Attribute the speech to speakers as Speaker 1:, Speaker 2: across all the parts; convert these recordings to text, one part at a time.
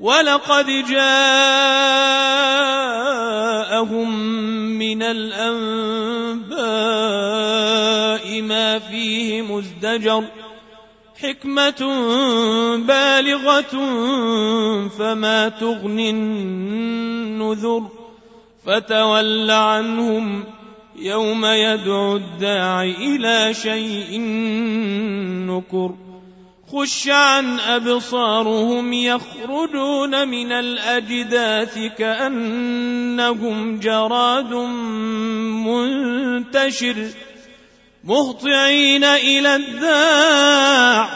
Speaker 1: ولقد جاءهم من الأنباء ما فيه مزدجر حكمة بالغة فما تغني النذر فتول عنهم يوم يدعو الداع إلى شيء نكر خشعا ابصارهم يخرجون من الاجداث كانهم جراد منتشر مهطعين الى الداع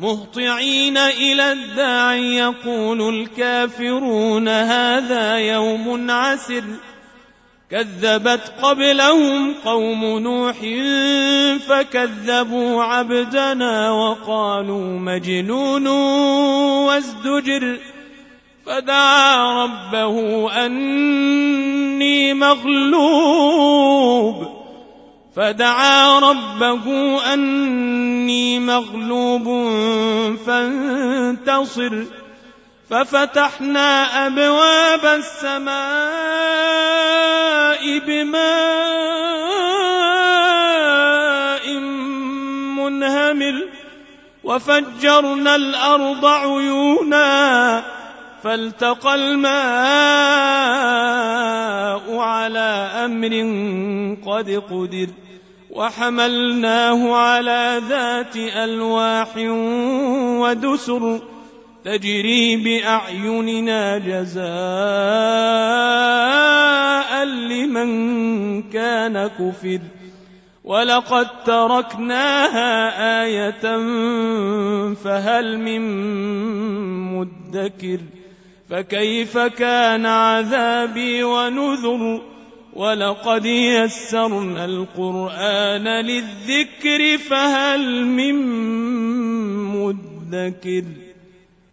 Speaker 1: مهطعين الى الداع يقول الكافرون هذا يوم عسر كذبت قبلهم قوم نوح فكذبوا عبدنا وقالوا مجنون وازدجر فدعا ربه أني مغلوب فدعا ربه أني مغلوب فانتصر ففتحنا أبواب السماء بماء منهمر وفجرنا الأرض عيونا فالتقى الماء على أمر قد قدر وحملناه على ذات ألواح ودسر تجري باعيننا جزاء لمن كان كفر ولقد تركناها ايه فهل من مدكر فكيف كان عذابي ونذر ولقد يسرنا القران للذكر فهل من مدكر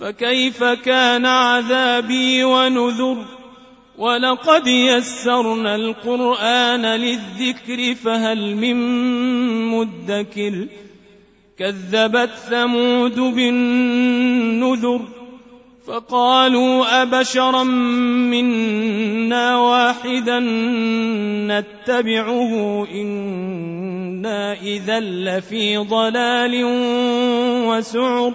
Speaker 1: فكيف كان عذابي ونذر ولقد يسرنا القران للذكر فهل من مدكر كذبت ثمود بالنذر فقالوا ابشرا منا واحدا نتبعه انا اذا لفي ضلال وسعر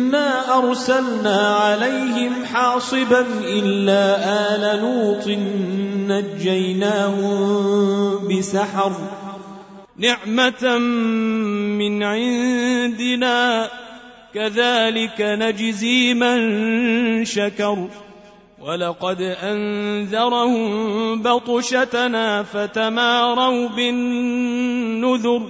Speaker 1: ما أرسلنا عليهم حاصبا إلا آل لوط نجيناهم بسحر نعمة من عندنا كذلك نجزي من شكر ولقد أنذرهم بطشتنا فتماروا بالنذر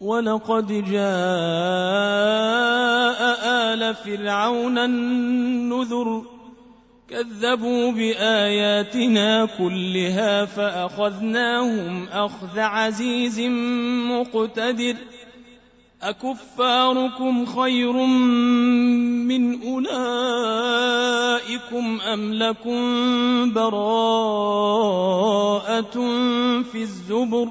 Speaker 1: ولقد جاء آل فرعون النذر كذبوا بآياتنا كلها فأخذناهم أخذ عزيز مقتدر أكفاركم خير من أولئكم أم لكم براءة في الزبر ۖ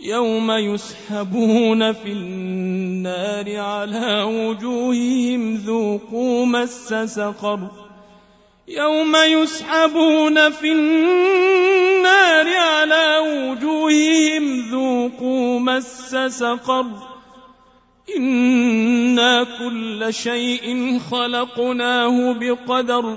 Speaker 1: يوم يسحبون في النار على وجوههم ذوقوا مس سقر يوم يسحبون في النار على وجوههم ذوقوا مس سقر إنا كل شيء خلقناه بقدر